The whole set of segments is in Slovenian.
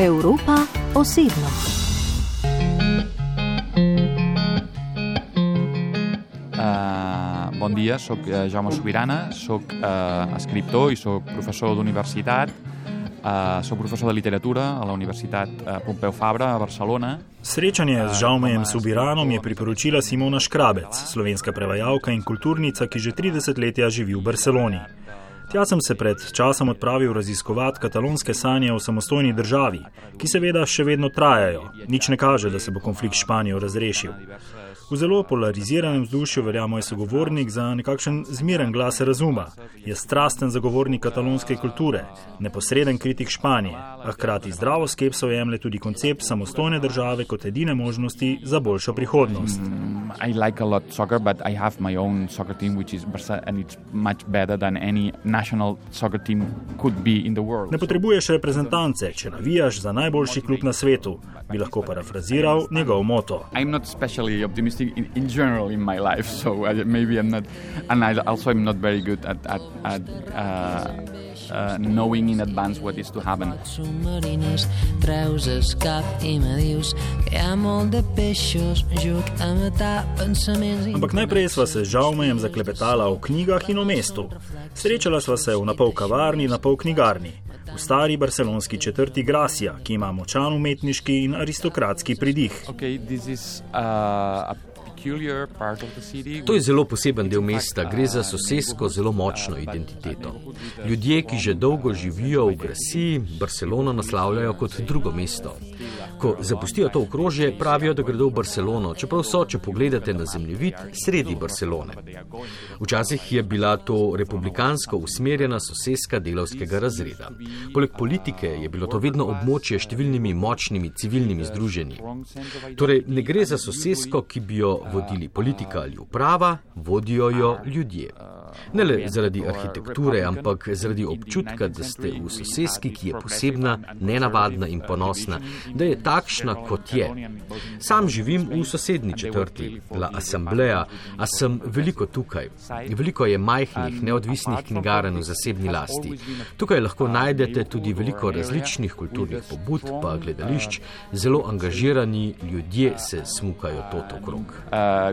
Evropa osebno. Uh, bon dia, sóc uh, Jaume Sobirana, sóc uh, escriptor i sóc professor d'universitat. Uh, sóc professor de literatura a la Universitat Pompeu Fabra a Barcelona. Srečanje z Žaumejem Subiranom je priporočila Simona Škrabec, slovenska prevajalka in kulturnica, ki že 30 let živi v Barceloni. Tja sem se pred časom odpravil raziskovati katalonske sanje o samostojni državi, ki seveda še vedno trajajo. Nič ne kaže, da se bo konflikt s Španijo razrešil. V zelo polariziranem vzdušju velja moj sogovornik za nekakšen zmiren glas razuma. Je strasten zagovornik katalonske kulture, neposreden kritik Španije, a hkrati zdravo skepso jemlje tudi koncept samostojne države kot edine možnosti za boljšo prihodnost. Mm, I like a lot soccer, but I have my own soccer team, which is Barca, and it's much better than any national soccer team could be in the world. Ne potrebuješ reprezentance, če navijaš za najboljši klub na svetu, bi lahko parafraziral njegov moto. I'm not especially optimistic in, in general in my life, so I, maybe I'm not, and I also am not very good at, at, at uh, uh, knowing in advance what is to happen. submarines treus el cap i me dius que hi ha molt de peixos juc a matar pensaments Ampak najprej sva se z Žaumejem zaklepetala o knjigah in o mestu. Srečala sva se v napol kavarni, napol knjigarni. V stari barcelonski četrti Gracia, ki ima močan umetniški in aristokratski pridih. Okay, this is uh, To je zelo poseben del mesta, gre za sosedsko zelo močno identiteto. Ljudje, ki že dolgo živijo v Grasiji, Barcelono naslavljajo kot drugo mesto. Ko zapustijo to okrožje, pravijo, da gredo v Barcelono, čeprav so, če pogledate na zemljevid, sredi Barcelone. Včasih je bila to republikansko usmerjena sosedska delavskega razreda. Poleg politike je bilo to vedno območje številnimi močnimi civilnimi združenji. Torej, ne gre za sosedsko, ki bi jo vodili politika ali uprava, vodijo jo ljudje. Ne le zaradi arhitekture, ampak zaradi občutka, da ste v sosedski, ki je posebna, nenavadna in ponosna, da je takšna, kot je. Sam živim v sosednji četrti, La Assembleja, a sem veliko tukaj. Veliko je majhnih, neodvisnih knjigarn v zasebni lasti. Tukaj lahko najdete tudi veliko različnih kulturnih pobud, pa gledališč, zelo angažirani ljudje se smukajo tot okrog. uh,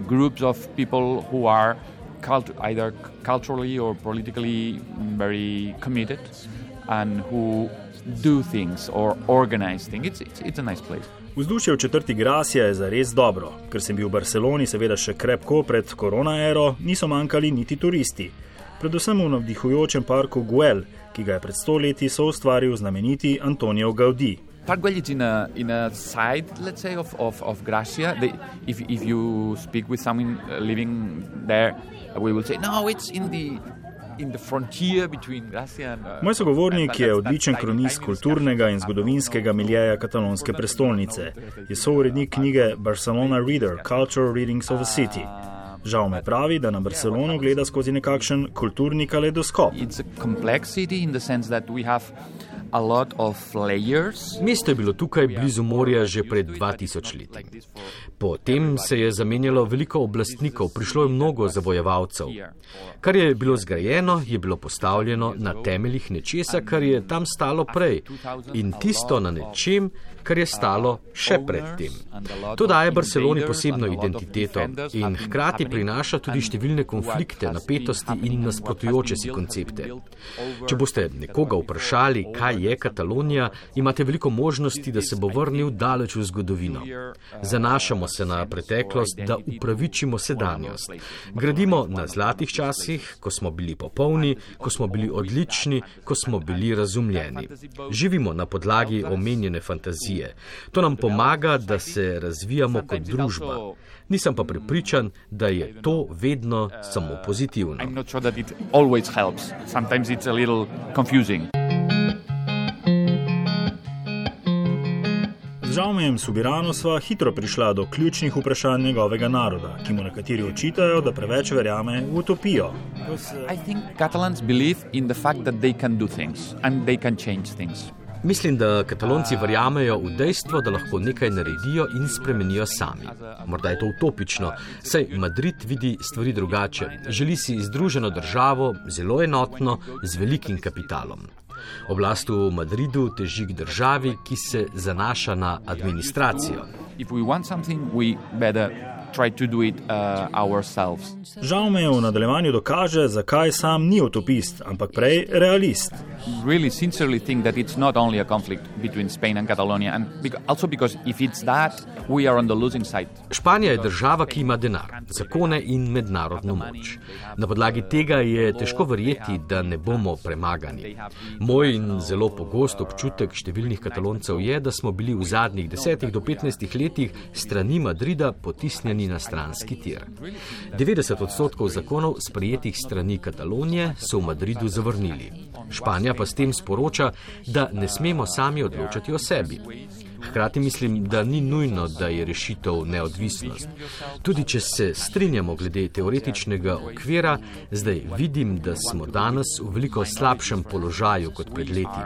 cult- either culturally or politically very committed and who do things or organize things. It's, it's, it's a nice place. Vzdušje v četrti Gracia je zares dobro. Ker sem bil v Barceloni, seveda še krepko pred koronaero, niso manjkali niti turisti. Predvsem v navdihujočem parku Guel, ki ga je pred stoletji soustvaril znameniti Antonijo Gaudi. Park Güell is in a in a side, let's say, of of, of Gracia. They, if if you speak with someone living there, we will say no, it's in the in the frontier between Gracia and. Uh, Moj sogovornik je odličen kronist kulturnega in zgodovinskega miljeja katalonske prestolnice. Je sourednik knjige Barcelona Reader: Cultural Readings of a City. Žal me pravi, da na Barcelono gleda skozi nekakšen kulturni kaledoskop. It's a complex city in the sense that we have Mesto je bilo tukaj blizu morja že pred 2000 leti. Potem se je zamenjalo veliko oblastnikov, prišlo je mnogo zavojevalcev. Kar je bilo zgrajeno, je bilo postavljeno na temeljih nečesa, kar je tam stalo prej in tisto na nečem, kar je stalo še predtem. To daje Barceloni posebno identiteto in hkrati prinaša tudi številne konflikte, napetosti in nasprotujoče si koncepte. Če boste nekoga vprašali, kaj je Katalonija, imate veliko možnosti, da se bo vrnil daleč v zgodovino. Zanašamo se na preteklost, da upravičimo sedanjost. Gradimo na zlatih časih, ko smo bili popolni, ko smo bili odlični, ko smo bili razumljeni. Živimo na podlagi omenjene fantazije. To nam pomaga, da se razvijamo kot družba. Nisem pa prepričan, da je to vedno samo pozitivno. I'm not sure that it always helps. Sometimes it's a little confusing. Z Žaumejem Subirano sva hitro prišla do ključnih vprašanj njegovega naroda, ki mu nekateri očitajo, da preveč verjame v utopijo. I think Catalans believe in the fact that they can do things and they can change things. Mislim, da katalonci verjamejo v dejstvo, da lahko nekaj naredijo in spremenijo sami. Morda je to utopično, saj Madrid vidi stvari drugače. Želi si združeno državo, zelo enotno, z velikim kapitalom. Oblast v Madridu teži k državi, ki se zanaša na administracijo. Uh, Žal me v nadaljevanju dokaže, zakaj sam ni utopist, ampak prej realist. Really sincerely think that it's not only a conflict between Spain and Catalonia, and also because if it's that, we are on the losing side. Španija je država, ki ima denar, zakone in mednarodno moč. Na podlagi tega je težko verjeti, da ne bomo premagani. Moj in zelo pogost občutek številnih kataloncev je, da smo bili v zadnjih 10 do 15 letih strani Madrida potisnjeni na stranski tir. 90 odstotkov zakonov sprejetih strani Katalonije so v Madridu zavrnili. Španija pa s tem sporoča, da ne smemo sami odločati o sebi. Hkrati mislim, da ni nujno, da je rešitev neodvisnost. Tudi če se strinjamo glede teoretičnega okvira, zdaj vidim, da smo danes v veliko slabšem položaju kot pred leti.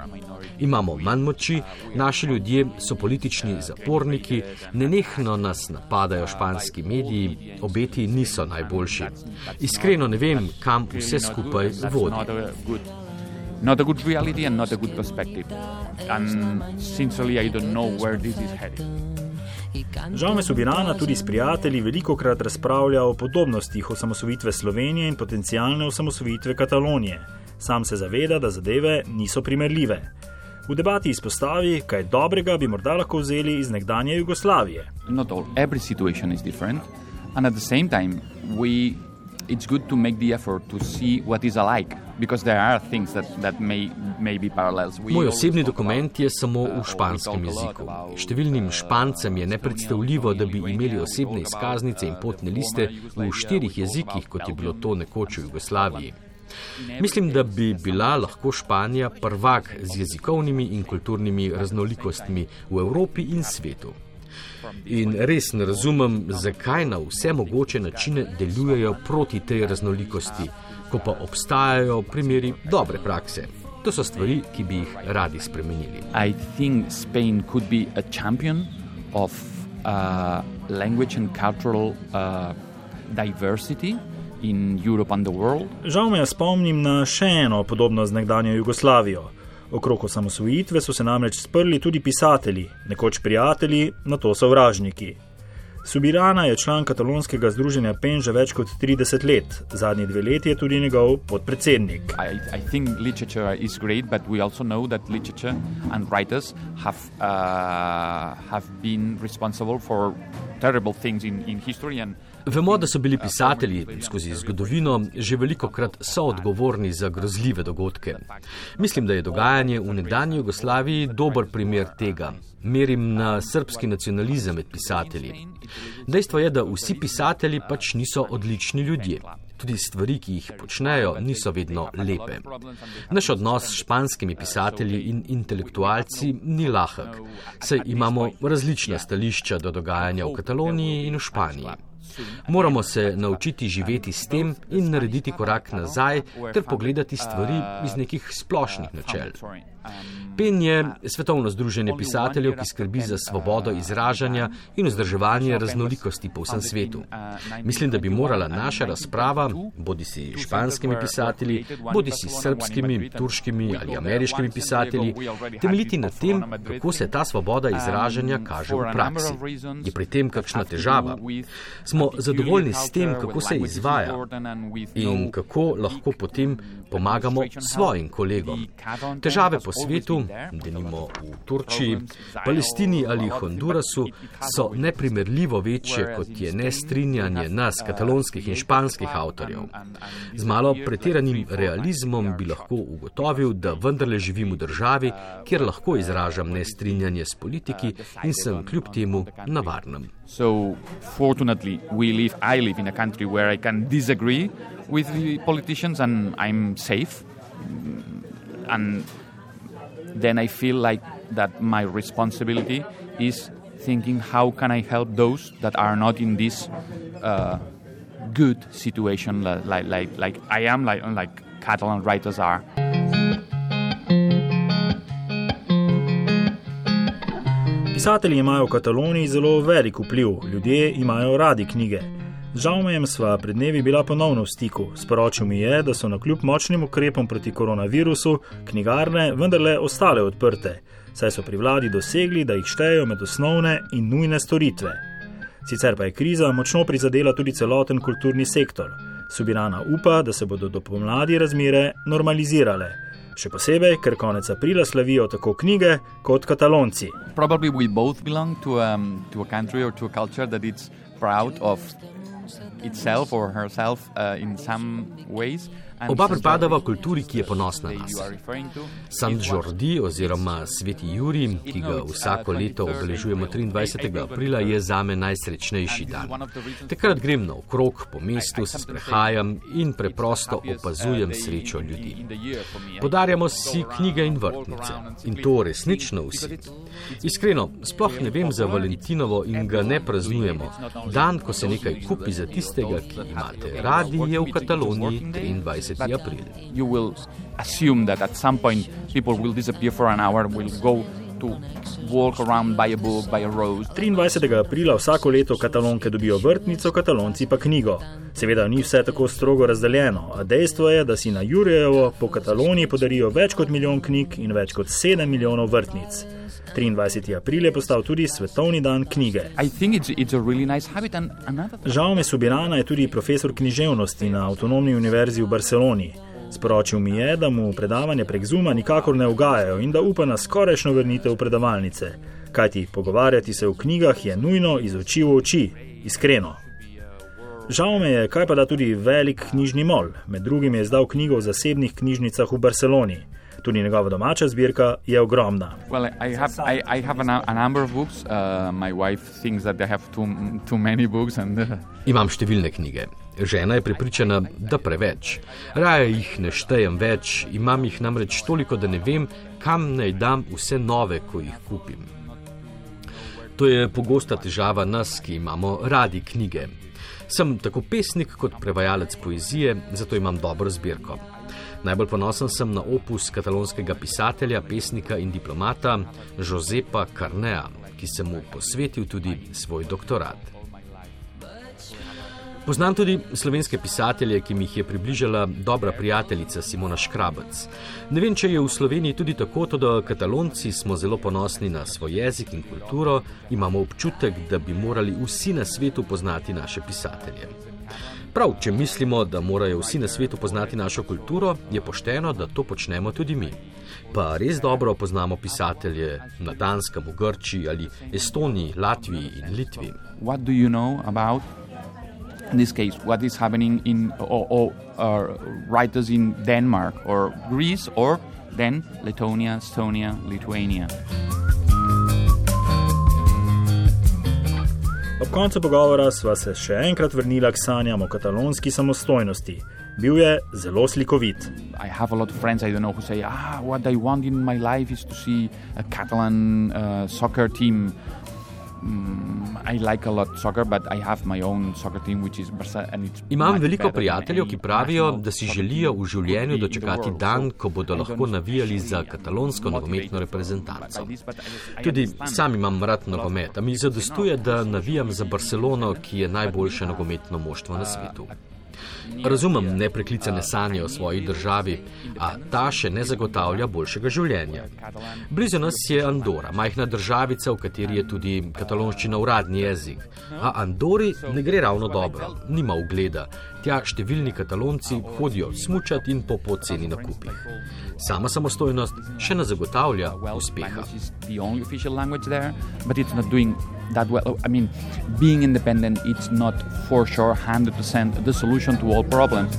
Imamo manj moči, naši ljudje so politični zaporniki, nenehno nas napadajo španski mediji, obeti niso najboljši. Iskreno ne vem, kam vse skupaj vodi not a good reality and not a good perspective. And sincerely, I don't know where this is heading. Žal me Subirana tudi s prijatelji veliko krat razpravlja o podobnostih osamosovitve Slovenije in potencijalne osamosovitve Katalonije. Sam se zaveda, da zadeve niso primerljive. V debati izpostavi, kaj dobrega bi morda lahko vzeli iz nekdanje Jugoslavije. Not all, every situation is different, and at the same time, we it's good to make the effort to see what is alike because there are things that, that may, may be parallels. We Moj osebni dokument je samo v španskem jeziku. Številnim špancem je nepredstavljivo, da bi imeli osebne izkaznice in potne liste v štirih jezikih, kot je bilo to nekoč v Jugoslaviji. Mislim, da bi bila lahko Španija prvak z jezikovnimi in kulturnimi raznolikostmi v Evropi in svetu. In res ne razumem, zakaj na vse mogoče načine delujejo proti tej raznolikosti, ko pa obstajajo primeri dobre prakse. To so stvari, ki bi jih radi spremenili. Mislim, da Španija lahko bi šampion of uh, language and cultural uh, diversity. Žal me spomnim na še eno podobno z nekdanjo Jugoslavijo. Okrog osamosvojitve so se namreč sprli tudi pisatelji, nekoč prijatelji, na to sovražniki. Subirana je član katalonskega združenja PEN že več kot 30 let, zadnji dve leti je tudi njegov podpredsednik. Mislim, da je literatura great, but we also know that literature and writers have, uh, have been responsible for terrible things in, in history and Vemo, da so bili pisatelji skozi zgodovino že veliko krat soodgovorni za grozljive dogodke. Mislim, da je dogajanje v nekdanji Jugoslaviji dober primer tega. Merim na srpski nacionalizem med pisatelji. Dejstvo je, da vsi pisatelji pač niso odlični ljudje. Tudi stvari, ki jih počnejo, niso vedno lepe. Naš odnos s španskimi pisatelji in intelektualci ni lahek, saj imamo različna stališča do dogajanja v Kataloniji in v Španiji. Moramo se naučiti živeti s tem in narediti korak nazaj ter pogledati stvari iz nekih splošnih načel. PEN je svetovno združenje pisateljev, ki skrbi za svobodo izražanja in vzdrževanje raznolikosti po vsem svetu. Mislim, da bi morala naša razprava, bodi si španskimi pisatelji, bodi si srpskimi, turškimi ali ameriškimi pisatelji, temeljiti na tem, kako se ta svoboda izražanja kaže v praksi. Je pri tem kakšna težava? Smo zadovoljni s tem, kako se izvaja in kako lahko potem pomagamo svojim kolegom. Težave po svetu, denimo v Turčiji, Palestini ali Hondurasu, so neprimerljivo večje, kot je nestrinjanje nas, katalonskih in španskih avtorjev. Z malo pretiranim realizmom bi lahko ugotovil, da vendarle živim v državi, kjer lahko izražam nestrinjanje s politiki in sem kljub temu na varnem. So, fortunately, we live, I live in a country where I can disagree with the politicians and I'm safe. And then I feel like that my responsibility is thinking how can I help those that are not in this uh, good situation like, like, like I am, like, like Catalan writers are. Pisatelji imajo v Kataloniji zelo velik vpliv, ljudje imajo radi knjige. Žal mi je, sva pred dnevi bila ponovno v stiku. Sporočil mi je, da so na kljub močnim ukrepom proti koronavirusu knjigarne vendarle ostale odprte, saj so pri vladi dosegli, da jih štejejo med osnovne in nujne storitve. Sicer pa je kriza močno prizadela tudi celoten kulturni sektor. Subirana upa, da se bodo do pomladi razmere normalizirale. Še posebej, ker konec aprila slavijo tako knjige kot katalonci. Probably we both belong to, um, to a country or to a culture that is proud of itself or herself uh, in some ways. Oba pripadava kulturi, ki je ponosna na nas. San Jordi oziroma Sveti Juri, ki ga vsako leto obeležujemo 23. aprila, je zame najsrečnejši dan. Takrat grem na okrog po mestu, se sprehajam in preprosto opazujem srečo ljudi. Podarjamo si knjige in vrtnice. In to resnično vsi. Iskreno, sploh ne vem za Valentinovo in ga ne praznujemo. Dan, ko se nekaj kupi za tistega, ki imate radi, je v Kataloniji 23. 20. april. Uh, you will assume that at some point people will disappear for an hour, will go to walk around, buy a book, buy a rose. 23. aprila vsako leto katalonke dobijo vrtnico, katalonci pa knjigo. Seveda ni vse tako strogo razdeljeno, a dejstvo je, da si na Jurjevo po Kataloniji podarijo več kot milijon knjig in več kot 7 milijonov vrtnic. 23. april je postal tudi svetovni dan knjige. It's, it's really nice another... Žal Subirana je tudi profesor književnosti na Avtonomni univerzi v Barceloni. Sporočil mi je, da mu predavanje prek Zuma nikakor ne ugajajo in da upa na skorajšno vrnitev v predavalnice. Kajti pogovarjati se o knjigah je nujno iz oči v oči, iskreno. Žal me je, kaj pa da tudi velik knjižni mol, med drugim je izdal knjigo v zasebnih knjižnicah v Barceloni. Tudi njegova domača zbirka je ogromna. Well, I have, I, I have a, a number of books. Uh, my wife thinks that I have too, too many books. And, uh... Imam številne knjige. Žena je prepričana, da preveč. Raje jih ne štejem več, imam jih namreč toliko, da ne vem, kam naj dam vse nove, ko jih kupim. To je pogosta težava nas, ki imamo radi knjige. Sem tako pesnik kot prevajalec poezije, zato imam dobro zbirko. Najbolj ponosen sem na opus katalonskega pisatelja, pesnika in diplomata Josepa Carnea, ki sem mu posvetil tudi svoj doktorat. Poznam tudi slovenske pisatelje, ki mi jih je približala dobra prijateljica Simona Škrabec. Ne vem, če je v Sloveniji tudi tako, da katalonci smo zelo ponosni na svoj jezik in kulturo, imamo občutek, da bi morali vsi na svetu poznati naše pisatelje. Prav, če mislimo, da morajo vsi na svetu poznati našo kulturo, je pošteno, da to počnemo tudi mi. Pa res dobro poznamo pisatelje na Danskem, v Grčiji ali Estoniji, Latviji in Litvi. What do you know about in this case what is happening in or, or uh, writers in Denmark or Greece or then Lithuania, Estonia, Lithuania? Ob koncu pogovora sva se še enkrat vrnila k sanjam o katalonski samostojnosti. Bil je zelo slikovit. I have a lot of friends I don't know who say, ah, what I want in my life is to see a Catalan uh, soccer team. Imam veliko prijateljev, ki pravijo, da si želijo v življenju dočekati dan, ko bodo lahko navijali za katalonsko nogometno reprezentanco. Tudi sam imam rad nogomet, a mi zadostuje, da navijam za Barcelono, ki je najboljše nogometno moštvo na svetu. Razumem nepreklicane sanje o svoji državi, a ta še ne zagotavlja boljšega življenja. Blizu nas je Andora, majhna državica, v kateri je tudi katalonščina uradni jezik. A Andori ne gre ravno dobro, nima ugleda. Tja številni katalonci hodijo smučati in po poceni nakupih. Sama samostojnost še ne zagotavlja uspeha. That well. I mean, being independent, it's not for sure 100% the solution to all problems.